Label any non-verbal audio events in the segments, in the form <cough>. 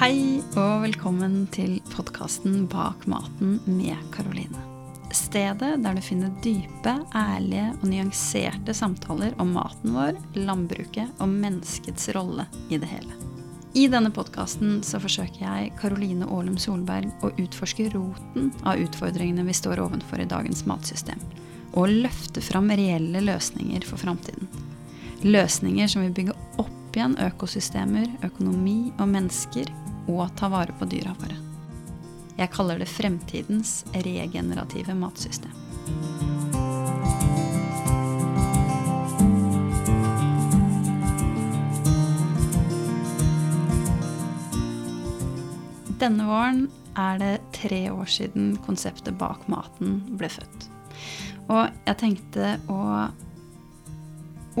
Hei og velkommen til podkasten Bak maten med Karoline. Stedet der du finner dype, ærlige og nyanserte samtaler om maten vår, landbruket og menneskets rolle i det hele. I denne podkasten så forsøker jeg, Karoline Aalum Solberg, å utforske roten av utfordringene vi står overfor i dagens matsystem, og løfte fram reelle løsninger for framtiden. Løsninger som vil bygge opp igjen økosystemer, økonomi og mennesker, og ta vare på dyra våre. Jeg kaller det fremtidens regenerative matsystem. Denne våren er det tre år siden konseptet bak maten ble født. Og jeg tenkte å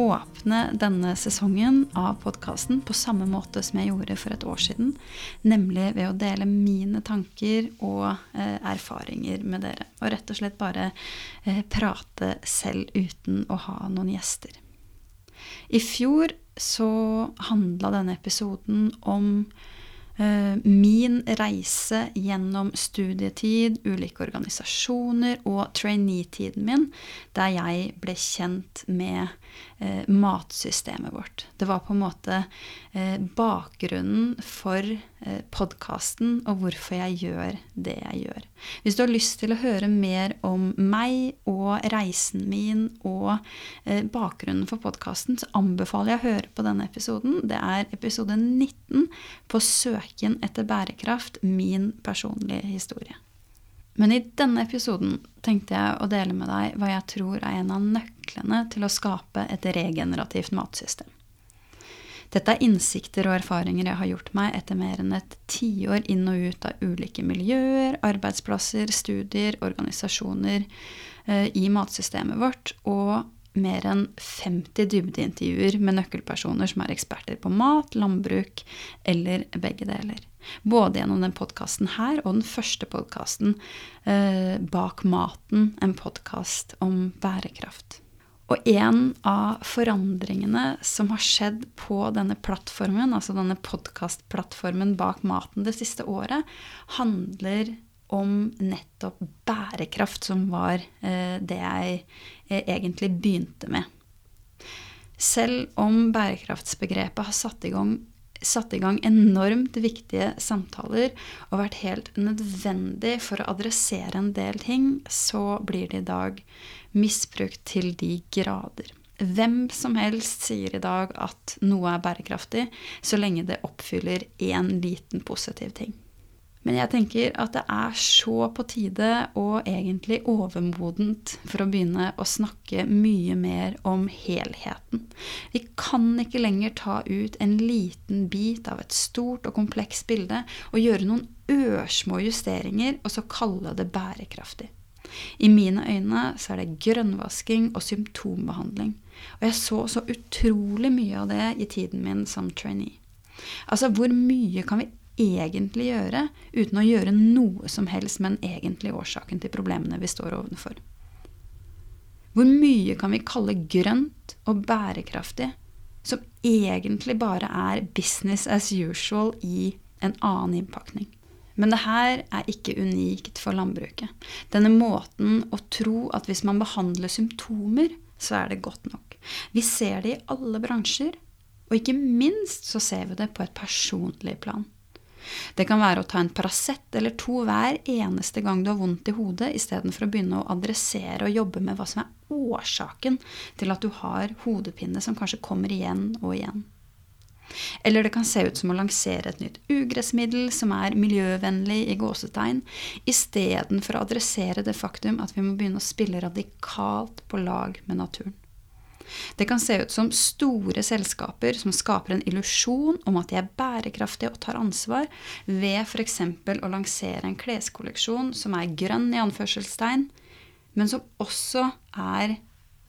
åpne denne sesongen av podkasten på samme måte som jeg gjorde for et år siden. Nemlig ved å dele mine tanker og eh, erfaringer med dere. Og rett og slett bare eh, prate selv uten å ha noen gjester. I fjor så handla denne episoden om Eh, min reise gjennom studietid, ulike organisasjoner og trainee-tiden min, der jeg ble kjent med eh, matsystemet vårt. Det var på en måte eh, bakgrunnen for eh, podkasten og hvorfor jeg gjør det jeg gjør. Hvis du har lyst til å høre mer om meg og reisen min og eh, bakgrunnen for podkasten, så anbefaler jeg å høre på denne episoden. Det er episode 19 på Søken etter bærekraft, min personlige historie. Men i denne episoden tenkte jeg å dele med deg hva jeg tror er en av nøklene til å skape et regenerativt matsystem. Dette er innsikter og erfaringer jeg har gjort meg etter mer enn et tiår inn og ut av ulike miljøer, arbeidsplasser, studier, organisasjoner eh, i matsystemet vårt, og mer enn 50 dybdeintervjuer med nøkkelpersoner som er eksperter på mat, landbruk eller begge deler. Både gjennom den podkasten her og den første podkasten eh, Bak maten, en podkast om bærekraft. Og en av forandringene som har skjedd på denne plattformen, altså denne podkastplattformen bak maten det siste året, handler om nettopp bærekraft, som var eh, det jeg eh, egentlig begynte med. Selv om bærekraftsbegrepet har satt i gang satt i gang enormt viktige samtaler og vært helt nødvendig for å adressere en del ting, så blir det i dag misbrukt til de grader. Hvem som helst sier i dag at noe er bærekraftig, så lenge det oppfyller én liten positiv ting. Men jeg tenker at det er så på tide og egentlig overmodent for å begynne å snakke mye mer om helheten. Vi kan ikke lenger ta ut en liten bit av et stort og komplekst bilde og gjøre noen ørsmå justeringer og så kalle det bærekraftig. I mine øyne så er det grønnvasking og symptombehandling. Og jeg så så utrolig mye av det i tiden min som trainee. Altså, hvor mye kan vi egentlig gjøre uten å gjøre noe som helst med den egentlige årsaken til problemene vi står overfor? Hvor mye kan vi kalle grønt og bærekraftig, som egentlig bare er business as usual i en annen innpakning? Men det her er ikke unikt for landbruket. Denne måten å tro at hvis man behandler symptomer, så er det godt nok. Vi ser det i alle bransjer, og ikke minst så ser vi det på et personlig plan. Det kan være å ta en Paracet eller to hver eneste gang du har vondt i hodet, istedenfor å begynne å adressere og jobbe med hva som er årsaken til at du har hodepine som kanskje kommer igjen og igjen. Eller det kan se ut som å lansere et nytt ugressmiddel som er miljøvennlig i gåsetegn, istedenfor å adressere det faktum at vi må begynne å spille radikalt på lag med naturen. Det kan se ut som store selskaper som skaper en illusjon om at de er bærekraftige og tar ansvar, ved f.eks. å lansere en kleskolleksjon som er grønn, i anførselstegn, men som også er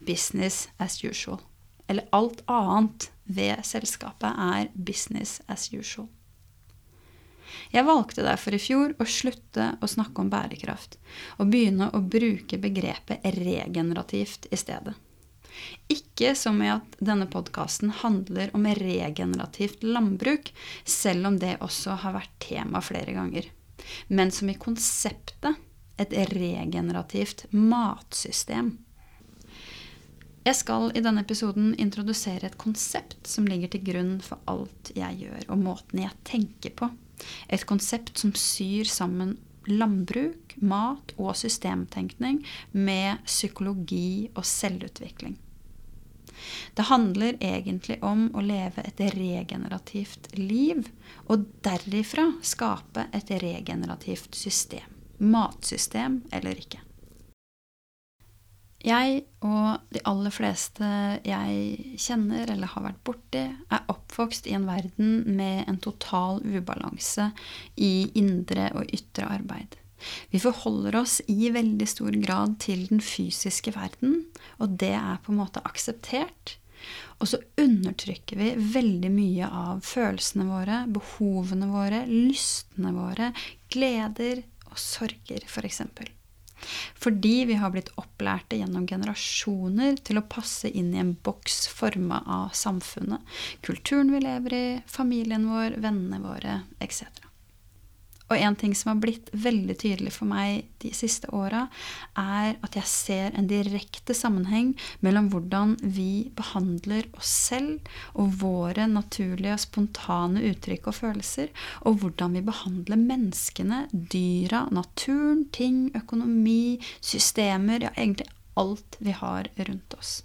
business as usual. Eller alt annet ved selskapet er business as usual. Jeg valgte derfor i fjor å slutte å snakke om bærekraft, og begynne å bruke begrepet regenerativt i stedet. Ikke som i at denne podkasten handler om regenerativt landbruk, selv om det også har vært tema flere ganger. Men som i konseptet et regenerativt matsystem. Jeg skal i denne episoden introdusere et konsept som ligger til grunn for alt jeg gjør, og måten jeg tenker på. Et konsept som syr sammen landbruk, mat og systemtenkning med psykologi og selvutvikling. Det handler egentlig om å leve et regenerativt liv, og derifra skape et regenerativt system. Matsystem eller ikke. Jeg og de aller fleste jeg kjenner eller har vært borti, er oppvokst i en verden med en total ubalanse i indre og ytre arbeid. Vi forholder oss i veldig stor grad til den fysiske verden, og det er på en måte akseptert. Og så undertrykker vi veldig mye av følelsene våre, behovene våre, lystene våre, gleder og sorger, f.eks. Fordi vi har blitt opplærte gjennom generasjoner til å passe inn i en boks forma av samfunnet, kulturen vi lever i, familien vår, vennene våre etc. Og en ting som har blitt veldig tydelig for meg de siste åra, er at jeg ser en direkte sammenheng mellom hvordan vi behandler oss selv og våre naturlige og spontane uttrykk og følelser, og hvordan vi behandler menneskene, dyra, naturen, ting, økonomi, systemer, ja, egentlig alt vi har rundt oss.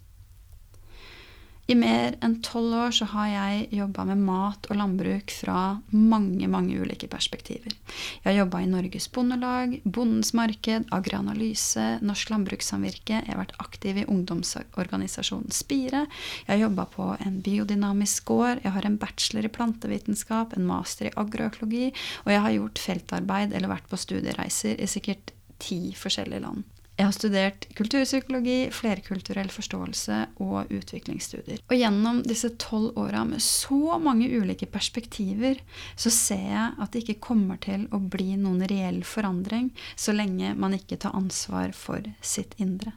I mer enn tolv år så har jeg jobba med mat og landbruk fra mange mange ulike perspektiver. Jeg har jobba i Norges Bondelag, Bondens Marked, Agroanalyse, Norsk Landbrukssamvirke. Jeg har vært aktiv i ungdomsorganisasjonen Spire. Jeg har jobba på en biodynamisk gård. Jeg har en bachelor i plantevitenskap, en master i agroøkologi, og jeg har gjort feltarbeid eller vært på studiereiser i sikkert ti forskjellige land. Jeg har studert kulturpsykologi, flerkulturell forståelse og utviklingsstudier. Og gjennom disse tolv åra med så mange ulike perspektiver, så ser jeg at det ikke kommer til å bli noen reell forandring så lenge man ikke tar ansvar for sitt indre.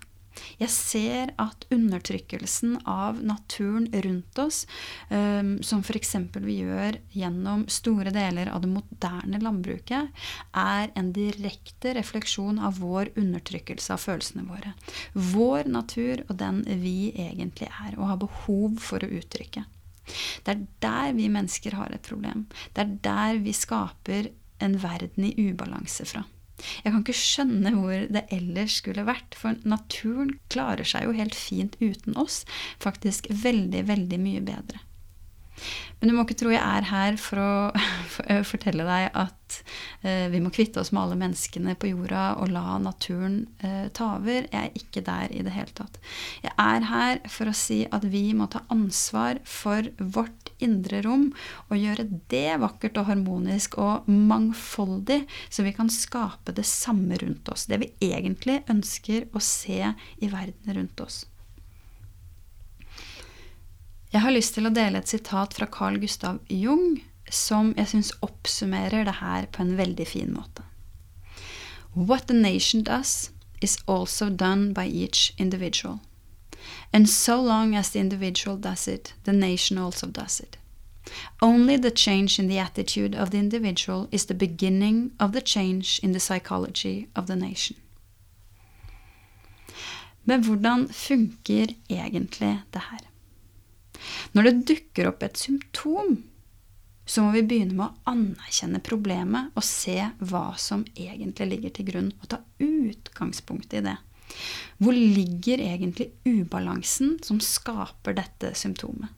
Jeg ser at undertrykkelsen av naturen rundt oss, um, som f.eks. vi gjør gjennom store deler av det moderne landbruket, er en direkte refleksjon av vår undertrykkelse av følelsene våre. Vår natur og den vi egentlig er og har behov for å uttrykke. Det er der vi mennesker har et problem. Det er der vi skaper en verden i ubalanse fra. Jeg kan ikke skjønne hvor det ellers skulle vært, for naturen klarer seg jo helt fint uten oss. Faktisk veldig, veldig mye bedre. Men du må ikke tro jeg er her for å <laughs> fortelle deg at eh, vi må kvitte oss med alle menneskene på jorda og la naturen eh, ta over. Jeg er ikke der i det hele tatt. Jeg er her for å si at vi må ta ansvar for vårt indre rom og gjøre det vakkert og harmonisk og mangfoldig, så vi kan skape det samme rundt oss. Det vi egentlig ønsker å se i verden rundt oss. Jeg har lyst til å dele et sitat fra Carl Gustav Jung som jeg syns oppsummerer det her på en veldig fin måte. What the nation does, is also done by each individual. And so long as the individual does it, the nation also does it. Only the change in the attitude of the individual is the beginning of the change in the psychology of the nation. Men hvordan funker egentlig det her? Når det dukker opp et symptom, så må vi begynne med å anerkjenne problemet og se hva som egentlig ligger til grunn, og ta utgangspunkt i det. Hvor ligger egentlig ubalansen som skaper dette symptomet?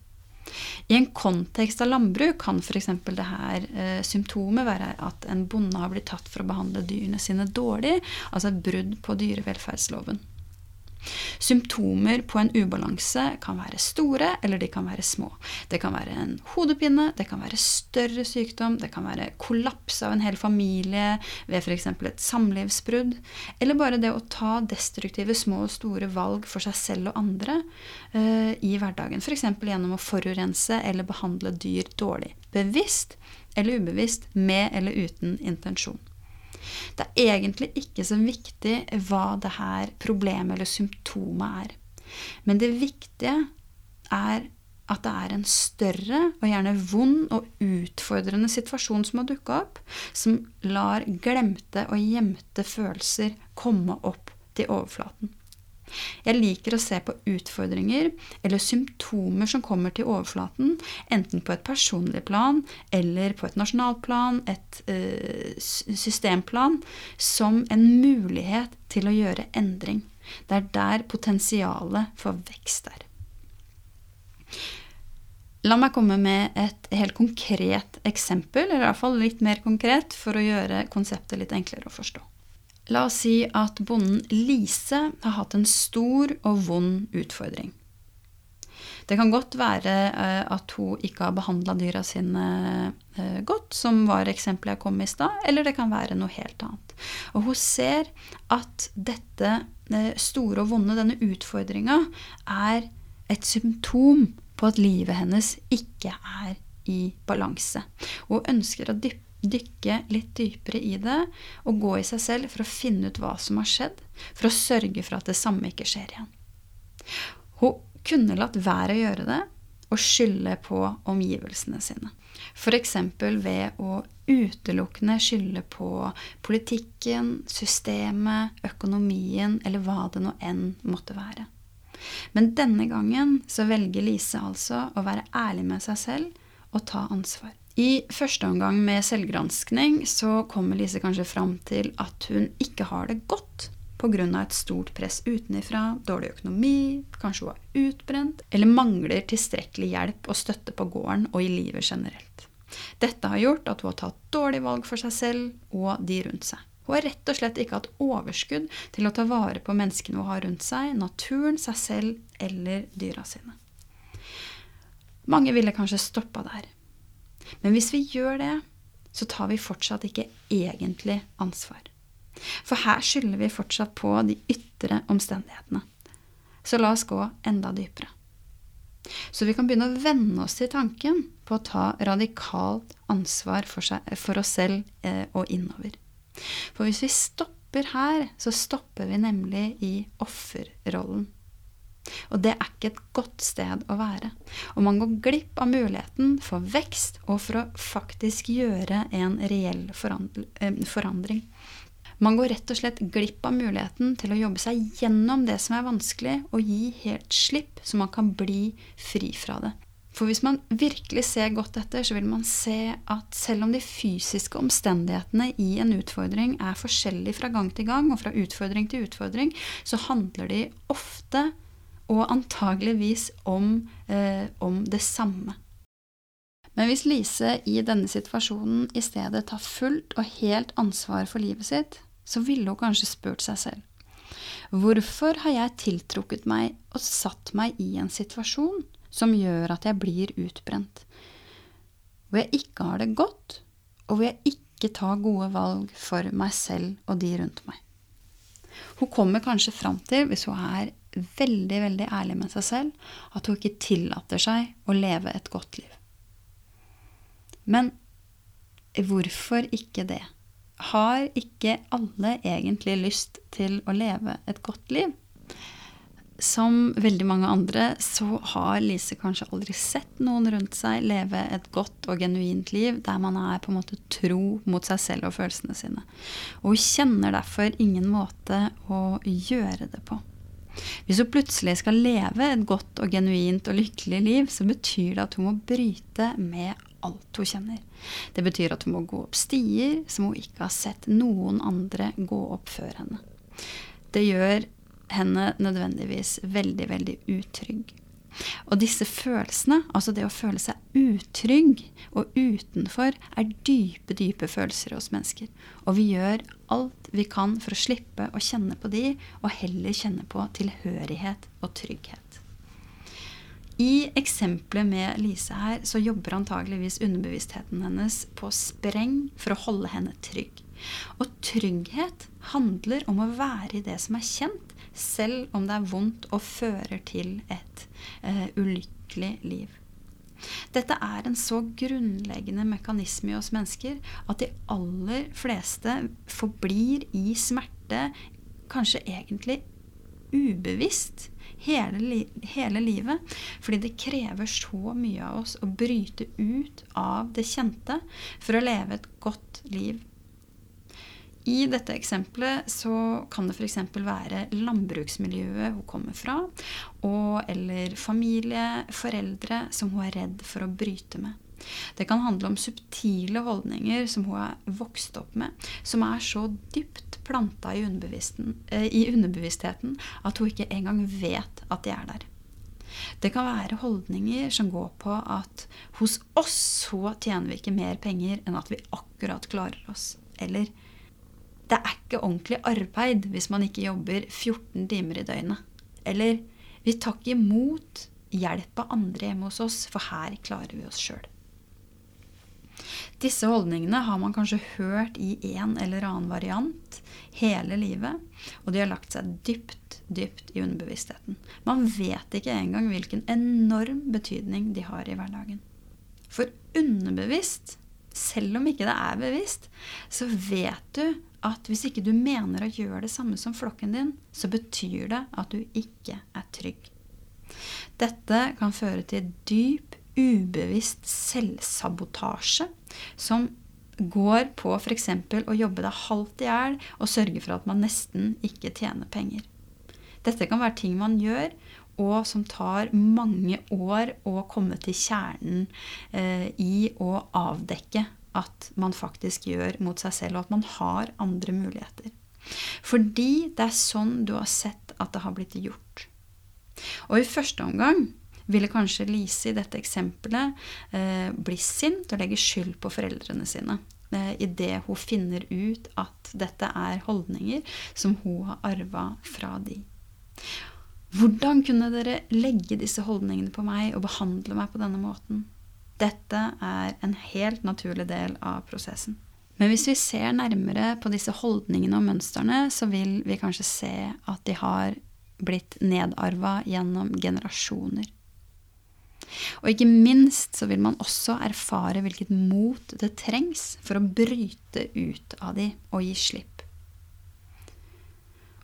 I en kontekst av landbruk kan f.eks. det her eh, symptomet være at en bonde har blitt tatt for å behandle dyrene sine dårlig, altså et brudd på dyrevelferdsloven. Symptomer på en ubalanse kan være store eller de kan være små. Det kan være en hodepine, det kan være større sykdom, det kan være kollaps av en hel familie ved f.eks. et samlivsbrudd, eller bare det å ta destruktive små og store valg for seg selv og andre uh, i hverdagen. F.eks. gjennom å forurense eller behandle dyr dårlig. Bevisst eller ubevisst, med eller uten intensjon. Det er egentlig ikke så viktig hva det her problemet eller symptomet er. Men det viktige er at det er en større og gjerne vond og utfordrende situasjon som har dukka opp, som lar glemte og gjemte følelser komme opp til overflaten. Jeg liker å se på utfordringer eller symptomer som kommer til overflaten, enten på et personlig plan eller på et nasjonalt plan, et uh, systemplan, som en mulighet til å gjøre endring. Det er der potensialet for vekst er. La meg komme med et helt konkret eksempel, eller i hvert fall litt mer konkret, for å gjøre konseptet litt enklere å forstå. La oss si at bonden Lise har hatt en stor og vond utfordring. Det kan godt være eh, at hun ikke har behandla dyra sine eh, godt, som var eksempelet jeg kom med i stad, eller det kan være noe helt annet. Og hun ser at dette eh, store og vonde, denne utfordringa, er et symptom på at livet hennes ikke er i balanse. Hun ønsker å dykke litt dypere i det og gå i seg selv for å finne ut hva som har skjedd, for å sørge for at det samme ikke skjer igjen. Hun kunne latt være å gjøre det og skylde på omgivelsene sine. F.eks. ved å utelukkende skylde på politikken, systemet, økonomien eller hva det nå enn måtte være. Men denne gangen så velger Lise altså å være ærlig med seg selv og ta ansvar. I første omgang med selvgranskning så kommer Lise kanskje fram til at hun ikke har det godt pga. et stort press utenifra, dårlig økonomi, kanskje hun er utbrent, eller mangler tilstrekkelig hjelp og støtte på gården og i livet generelt. Dette har gjort at hun har tatt dårlige valg for seg selv og de rundt seg. Hun har rett og slett ikke hatt overskudd til å ta vare på menneskene hun har rundt seg, naturen, seg selv eller dyra sine. Mange ville kanskje stoppa der. Men hvis vi gjør det, så tar vi fortsatt ikke egentlig ansvar. For her skylder vi fortsatt på de ytre omstendighetene. Så la oss gå enda dypere. Så vi kan begynne å venne oss til tanken på å ta radikalt ansvar for, seg, for oss selv eh, og innover. For hvis vi stopper her, så stopper vi nemlig i offerrollen. Og det er ikke et godt sted å være. Og man går glipp av muligheten for vekst og for å faktisk gjøre en reell eh, forandring. Man går rett og slett glipp av muligheten til å jobbe seg gjennom det som er vanskelig, og gi helt slipp, så man kan bli fri fra det. For hvis man virkelig ser godt etter, så vil man se at selv om de fysiske omstendighetene i en utfordring er forskjellige fra gang til gang, og fra utfordring til utfordring, så handler de ofte og antageligvis om, eh, om det samme. Men hvis Lise i denne situasjonen i stedet tar fullt og helt ansvar for livet sitt, så ville hun kanskje spurt seg selv Hvorfor har jeg tiltrukket meg og satt meg i en situasjon som gjør at jeg blir utbrent. Hvor jeg ikke har det godt, og hvor jeg ikke tar gode valg for meg selv og de rundt meg. Hun kommer kanskje fram til, hvis hun er veldig, veldig ærlig med seg selv, at hun ikke tillater seg å leve et godt liv. Men hvorfor ikke det? Har ikke alle egentlig lyst til å leve et godt liv? som veldig mange andre så har Lise kanskje aldri sett noen rundt seg leve et godt og genuint liv der man er på en måte tro mot seg selv og følelsene sine. Og hun kjenner derfor ingen måte å gjøre det på. Hvis hun plutselig skal leve et godt og genuint og lykkelig liv, så betyr det at hun må bryte med alt hun kjenner. Det betyr at hun må gå opp stier som hun ikke har sett noen andre gå opp før henne. Det gjør henne nødvendigvis veldig, veldig utrygg. Og disse følelsene, altså det å føle seg utrygg og utenfor, er dype, dype følelser hos mennesker. Og vi gjør alt vi kan for å slippe å kjenne på de, og heller kjenne på tilhørighet og trygghet. I eksempelet med Lise her, så jobber antageligvis underbevisstheten hennes på spreng for å holde henne trygg. Og trygghet handler om å være i det som er kjent, selv om det er vondt og fører til et eh, ulykkelig liv. Dette er en så grunnleggende mekanisme i oss mennesker at de aller fleste forblir i smerte, kanskje egentlig ubevisst, hele, li hele livet. Fordi det krever så mye av oss å bryte ut av det kjente for å leve et godt liv. I dette eksempelet så kan det f.eks. være landbruksmiljøet hun kommer fra, og, eller familie, foreldre som hun er redd for å bryte med. Det kan handle om subtile holdninger som hun er vokst opp med, som er så dypt planta i, eh, i underbevisstheten at hun ikke engang vet at de er der. Det kan være holdninger som går på at hos oss så tjener vi ikke mer penger enn at vi akkurat klarer oss. Eller det er ikke ordentlig arbeid hvis man ikke jobber 14 timer i døgnet. Eller vi tar ikke imot hjelp av andre hjemme hos oss, for her klarer vi oss sjøl. Disse holdningene har man kanskje hørt i en eller annen variant hele livet, og de har lagt seg dypt, dypt i underbevisstheten. Man vet ikke engang hvilken enorm betydning de har i hverdagen. For underbevisst, selv om ikke det er bevisst, så vet du at hvis ikke du mener å gjøre det samme som flokken din, så betyr det at du ikke er trygg. Dette kan føre til dyp, ubevisst selvsabotasje som går på f.eks. å jobbe deg halvt i hjel og sørge for at man nesten ikke tjener penger. Dette kan være ting man gjør, og som tar mange år å komme til kjernen eh, i å avdekke at man faktisk gjør mot seg selv, og at man har andre muligheter. Fordi det er sånn du har sett at det har blitt gjort. Og i første omgang ville kanskje Lise i dette eksempelet eh, bli sint og legge skyld på foreldrene sine. Eh, Idet hun finner ut at dette er holdninger som hun har arva fra de. Hvordan kunne dere legge disse holdningene på meg og behandle meg på denne måten? Dette er en helt naturlig del av prosessen. Men hvis vi ser nærmere på disse holdningene og mønstrene, så vil vi kanskje se at de har blitt nedarva gjennom generasjoner. Og ikke minst så vil man også erfare hvilket mot det trengs for å bryte ut av de og gi slipp.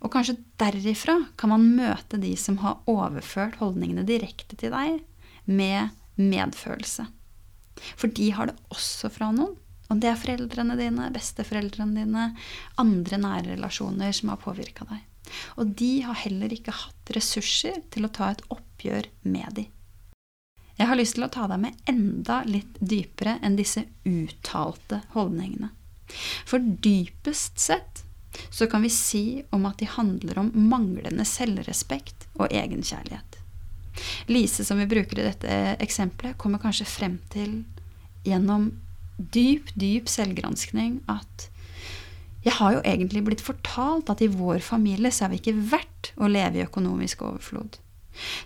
Og kanskje derifra kan man møte de som har overført holdningene direkte til deg, med medfølelse. For de har det også fra noen. Og det er foreldrene dine, besteforeldrene dine, andre nære relasjoner som har påvirka deg. Og de har heller ikke hatt ressurser til å ta et oppgjør med de. Jeg har lyst til å ta deg med enda litt dypere enn disse uttalte holdningene. For dypest sett så kan vi si om at de handler om manglende selvrespekt og egenkjærlighet. Lise, som vi bruker i dette eksempelet, kommer kanskje frem til gjennom dyp, dyp selvgranskning at jeg har jo egentlig blitt fortalt at i vår familie så er vi ikke verdt å leve i økonomisk overflod.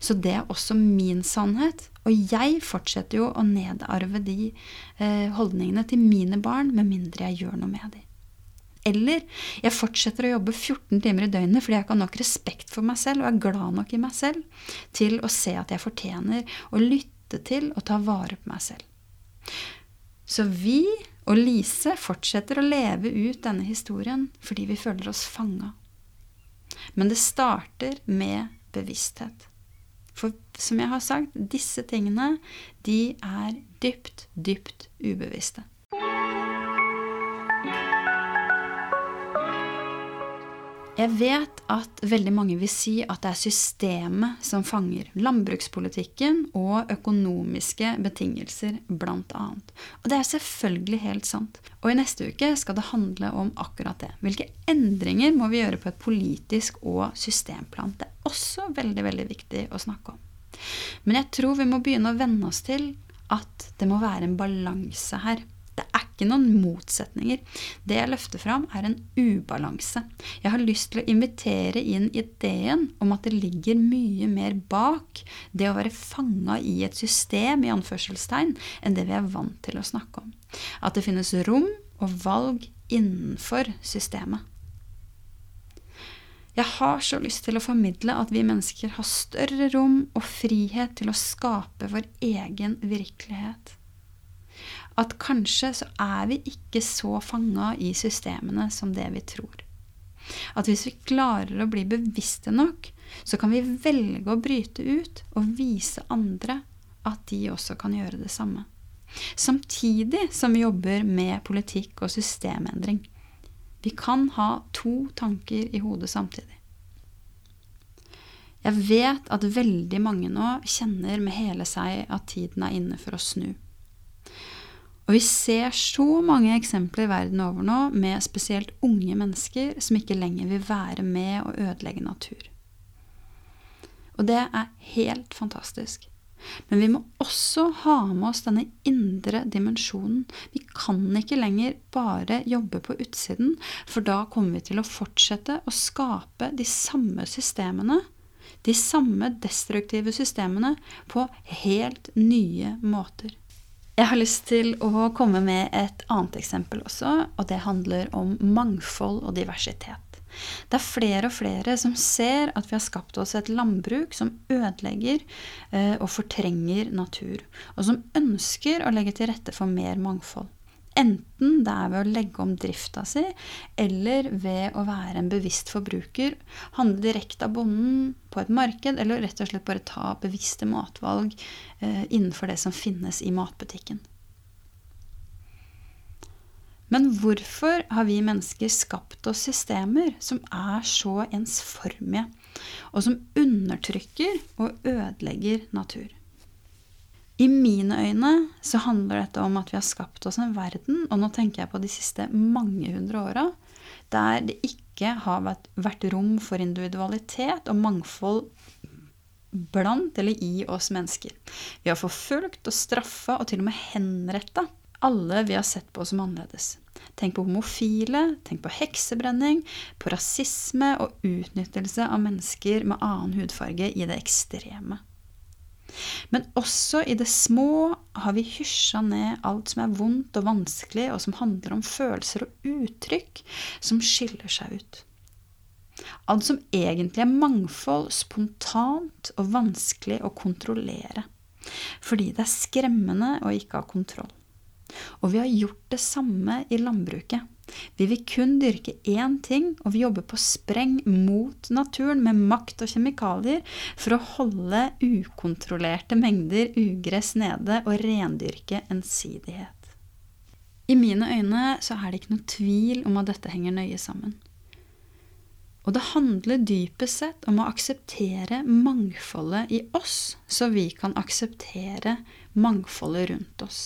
Så det er også min sannhet. Og jeg fortsetter jo å nedarve de eh, holdningene til mine barn med mindre jeg gjør noe med dem. Eller jeg fortsetter å jobbe 14 timer i døgnet fordi jeg ikke har nok respekt for meg selv og er glad nok i meg selv til å se at jeg fortjener å lytte til og ta vare på meg selv. Så vi og Lise fortsetter å leve ut denne historien fordi vi føler oss fanga. Men det starter med bevissthet. For som jeg har sagt, disse tingene, de er dypt, dypt ubevisste. Jeg vet at veldig mange vil si at det er systemet som fanger. Landbrukspolitikken og økonomiske betingelser, bl.a. Og det er selvfølgelig helt sant. Og i neste uke skal det handle om akkurat det. Hvilke endringer må vi gjøre på et politisk og systemplan? Det er også veldig, veldig viktig å snakke om. Men jeg tror vi må begynne å venne oss til at det må være en balanse her. Det er ikke noen motsetninger. Det jeg løfter fram, er en ubalanse. Jeg har lyst til å invitere inn ideen om at det ligger mye mer bak det å være fanga i et system, i anførselstegn, enn det vi er vant til å snakke om. At det finnes rom og valg innenfor systemet. Jeg har så lyst til å formidle at vi mennesker har større rom og frihet til å skape vår egen virkelighet at kanskje så er vi ikke så fanga i systemene som det vi tror. At hvis vi klarer å bli bevisste nok, så kan vi velge å bryte ut og vise andre at de også kan gjøre det samme. Samtidig som vi jobber med politikk og systemendring. Vi kan ha to tanker i hodet samtidig. Jeg vet at veldig mange nå kjenner med hele seg at tiden er inne for å snu. Og vi ser så mange eksempler verden over nå med spesielt unge mennesker som ikke lenger vil være med å ødelegge natur. Og det er helt fantastisk. Men vi må også ha med oss denne indre dimensjonen. Vi kan ikke lenger bare jobbe på utsiden, for da kommer vi til å fortsette å skape de samme systemene, de samme destruktive systemene, på helt nye måter. Jeg har lyst til å komme med et annet eksempel også, og det handler om mangfold og diversitet. Det er flere og flere som ser at vi har skapt oss et landbruk som ødelegger eh, og fortrenger natur, og som ønsker å legge til rette for mer mangfold. Enten det er ved å legge om drifta si, eller ved å være en bevisst forbruker, handle direkte av bonden på et marked, eller rett og slett bare ta bevisste matvalg eh, innenfor det som finnes i matbutikken. Men hvorfor har vi mennesker skapt oss systemer som er så ensformige, og som undertrykker og ødelegger natur? I mine øyne så handler dette om at vi har skapt oss en verden, og nå tenker jeg på de siste mange hundre åra, der det ikke har vært rom for individualitet og mangfold blant eller i oss mennesker. Vi har forfulgt og straffa og til og med henretta alle vi har sett på som annerledes. Tenk på homofile, tenk på heksebrenning, på rasisme og utnyttelse av mennesker med annen hudfarge i det ekstreme. Men også i det små har vi hysja ned alt som er vondt og vanskelig, og som handler om følelser og uttrykk som skiller seg ut. Alt som egentlig er mangfold, spontant og vanskelig å kontrollere. Fordi det er skremmende å ikke ha kontroll. Og vi har gjort det samme i landbruket. Vi vil kun dyrke én ting, og vi jobber på spreng mot naturen med makt og kjemikalier for å holde ukontrollerte mengder ugress nede og rendyrke ensidighet. I mine øyne så er det ikke noe tvil om at dette henger nøye sammen. Og det handler dypest sett om å akseptere mangfoldet i oss, så vi kan akseptere mangfoldet rundt oss.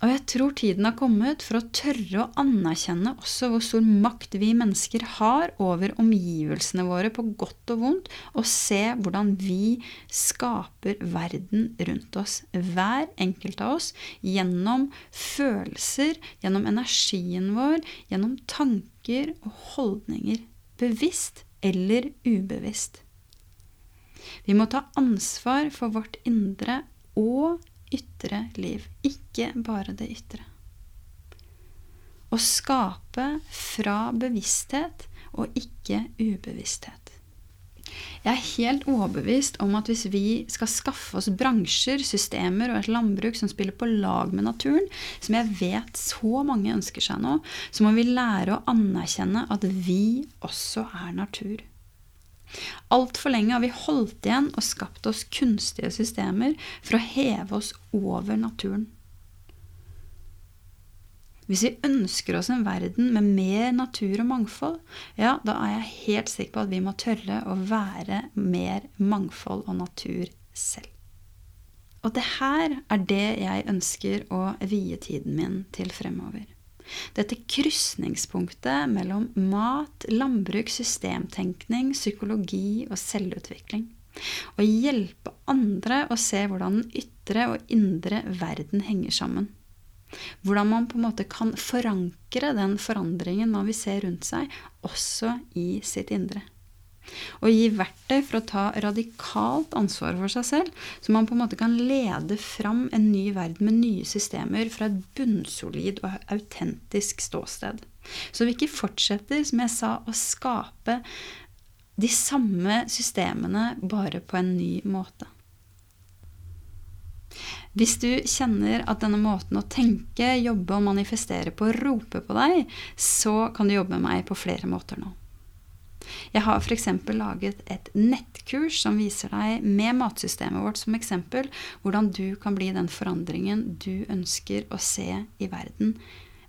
Og jeg tror tiden har kommet for å tørre å anerkjenne også hvor stor makt vi mennesker har over omgivelsene våre på godt og vondt, og se hvordan vi skaper verden rundt oss, hver enkelt av oss, gjennom følelser, gjennom energien vår, gjennom tanker og holdninger, bevisst eller ubevisst. Vi må ta ansvar for vårt indre og ytre liv, ikke bare det ytre. Å skape fra bevissthet og ikke ubevissthet. Jeg er helt overbevist om at hvis vi skal skaffe oss bransjer, systemer og et landbruk som spiller på lag med naturen, som jeg vet så mange ønsker seg nå, så må vi lære å anerkjenne at vi også er natur. Altfor lenge har vi holdt igjen og skapt oss kunstige systemer for å heve oss over naturen. Hvis vi ønsker oss en verden med mer natur og mangfold, ja, da er jeg helt sikker på at vi må tørre å være mer mangfold og natur selv. Og det her er det jeg ønsker å vie tiden min til fremover. Dette krysningspunktet mellom mat, landbruk, systemtenkning, psykologi og selvutvikling. Å hjelpe andre å se hvordan den ytre og indre verden henger sammen. Hvordan man på en måte kan forankre den forandringen man vil se rundt seg, også i sitt indre og gi verktøy for å ta radikalt ansvar for seg selv, så man på en måte kan lede fram en ny verden med nye systemer fra et bunnsolid og autentisk ståsted. Så vi ikke fortsetter, som jeg sa, å skape de samme systemene bare på en ny måte. Hvis du kjenner at denne måten å tenke, jobbe og manifestere på roper på deg, så kan du jobbe med meg på flere måter nå. Jeg har f.eks. laget et nettkurs som viser deg, med matsystemet vårt som eksempel, hvordan du kan bli den forandringen du ønsker å se i verden,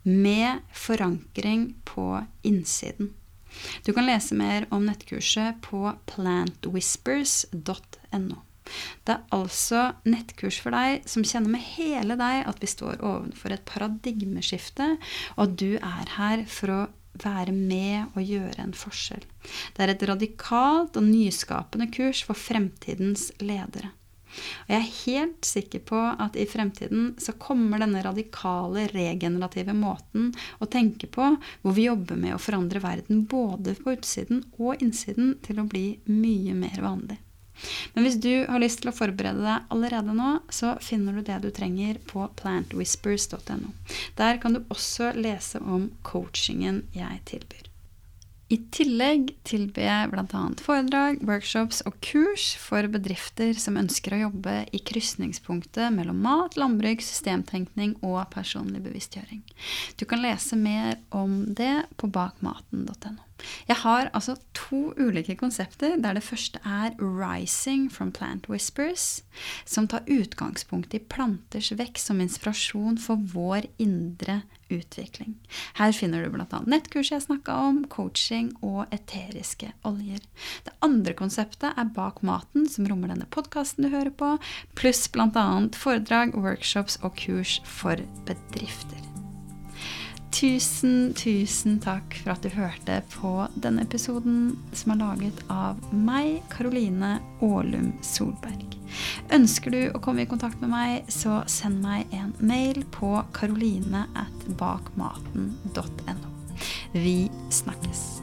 med forankring på innsiden. Du kan lese mer om nettkurset på plantwhispers.no. Det er altså nettkurs for deg som kjenner med hele deg at vi står overfor et paradigmeskifte, og at du er her for å være med og gjøre en forskjell. Det er et radikalt og nyskapende kurs for fremtidens ledere. Og jeg er helt sikker på at i fremtiden så kommer denne radikale, regenerative måten å tenke på, hvor vi jobber med å forandre verden både på utsiden og innsiden, til å bli mye mer vanlig. Men hvis du har lyst til å forberede deg allerede nå, så finner du det du trenger på plantwhispers.no. Der kan du også lese om coachingen jeg tilbyr. I tillegg tilbyr jeg bl.a. foredrag, workshops og kurs for bedrifter som ønsker å jobbe i krysningspunktet mellom mat, landbruk, systemtenkning og personlig bevisstgjøring. Du kan lese mer om det på bakmaten.no. Jeg har altså to ulike konsepter, der det første er 'Rising from Plant Whispers', som tar utgangspunkt i planters vekst som inspirasjon for vår indre utvikling. Her finner du bl.a. nettkurs jeg snakka om, coaching og eteriske oljer. Det andre konseptet er Bak maten, som rommer denne podkasten du hører på, pluss bl.a. foredrag, workshops og kurs for bedrifter. Tusen, tusen takk for at du hørte på denne episoden som er laget av meg, Karoline Aalum Solberg. Ønsker du å komme i kontakt med meg, så send meg en mail på karoline at bakmaten.no. Vi snakkes.